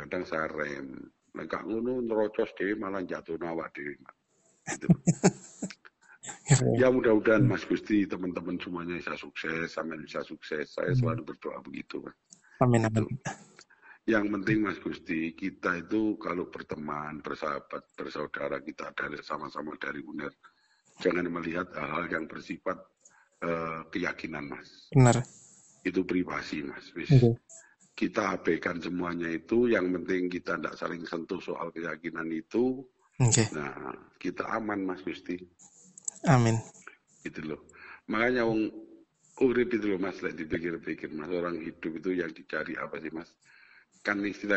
kadang-kadang saya rem nek gak ngono nerocos dhewe malah jatuh awak dhewe Mas. gitu ya mudah-mudahan Mas Gusti teman-teman semuanya bisa sukses sampai bisa sukses saya selalu berdoa begitu Mas. Amin amin. yang penting Mas Gusti kita itu kalau berteman bersahabat bersaudara kita dari sama-sama dari UNER jangan melihat hal-hal yang bersifat eh, keyakinan Mas Benar. itu privasi Mas Wis. Oke. Kita abaikan semuanya itu yang penting kita tidak saling sentuh soal keyakinan itu. Oke. nah kita aman Mas Gusti. Amin. gitu loh. Makanya wong urip itu loh Mas lek dipikir-pikir Mas. Orang hidup itu yang dicari apa sih Mas? Kan istilahnya